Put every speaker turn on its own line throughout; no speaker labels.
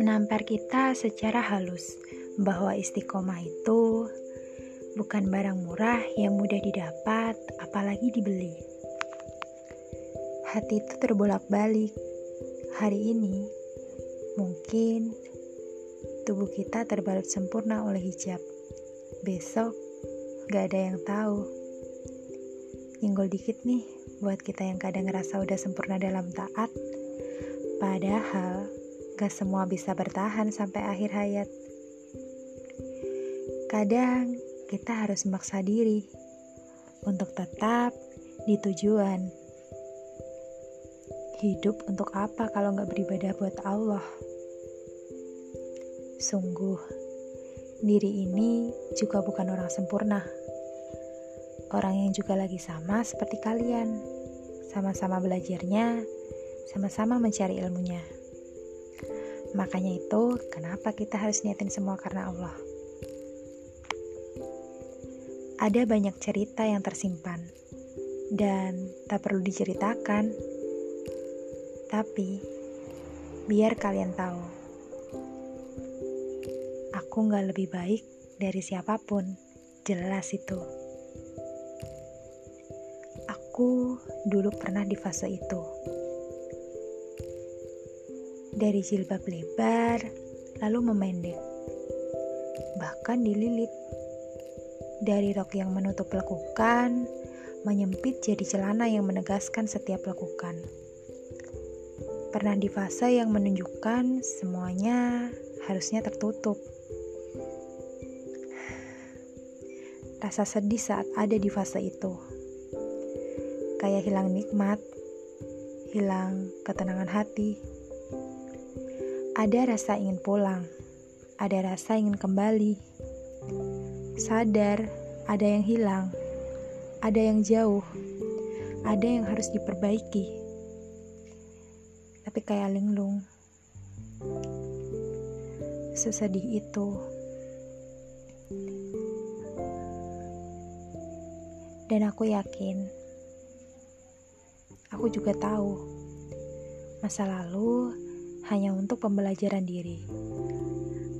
Menampar kita secara halus bahwa istiqomah itu bukan barang murah yang mudah didapat, apalagi dibeli. Hati itu terbolak-balik. Hari ini mungkin tubuh kita terbalut sempurna oleh hijab. Besok gak ada yang tahu. Nyenggol dikit nih buat kita yang kadang ngerasa udah sempurna dalam taat. Padahal Gak semua bisa bertahan sampai akhir hayat. Kadang kita harus memaksa diri untuk tetap di tujuan. Hidup untuk apa kalau nggak beribadah buat Allah? Sungguh, diri ini juga bukan orang sempurna. Orang yang juga lagi sama seperti kalian, sama-sama belajarnya, sama-sama mencari ilmunya. Makanya itu, kenapa kita harus niatin semua karena Allah? Ada banyak cerita yang tersimpan dan tak perlu diceritakan. Tapi, biar kalian tahu, aku nggak lebih baik dari siapa pun. Jelas itu. Aku dulu pernah di fase itu dari jilbab lebar lalu memendek, bahkan dililit. Dari rok yang menutup lekukan, menyempit jadi celana yang menegaskan setiap lekukan. Pernah di fase yang menunjukkan semuanya harusnya tertutup. Rasa sedih saat ada di fase itu. Kayak hilang nikmat, hilang ketenangan hati, ada rasa ingin pulang, ada rasa ingin kembali. Sadar, ada yang hilang, ada yang jauh, ada yang harus diperbaiki. Tapi kayak linglung, sesedih itu. Dan aku yakin, aku juga tahu masa lalu hanya untuk pembelajaran diri,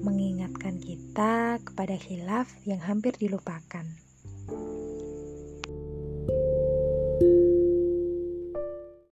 mengingatkan kita kepada khilaf yang hampir dilupakan.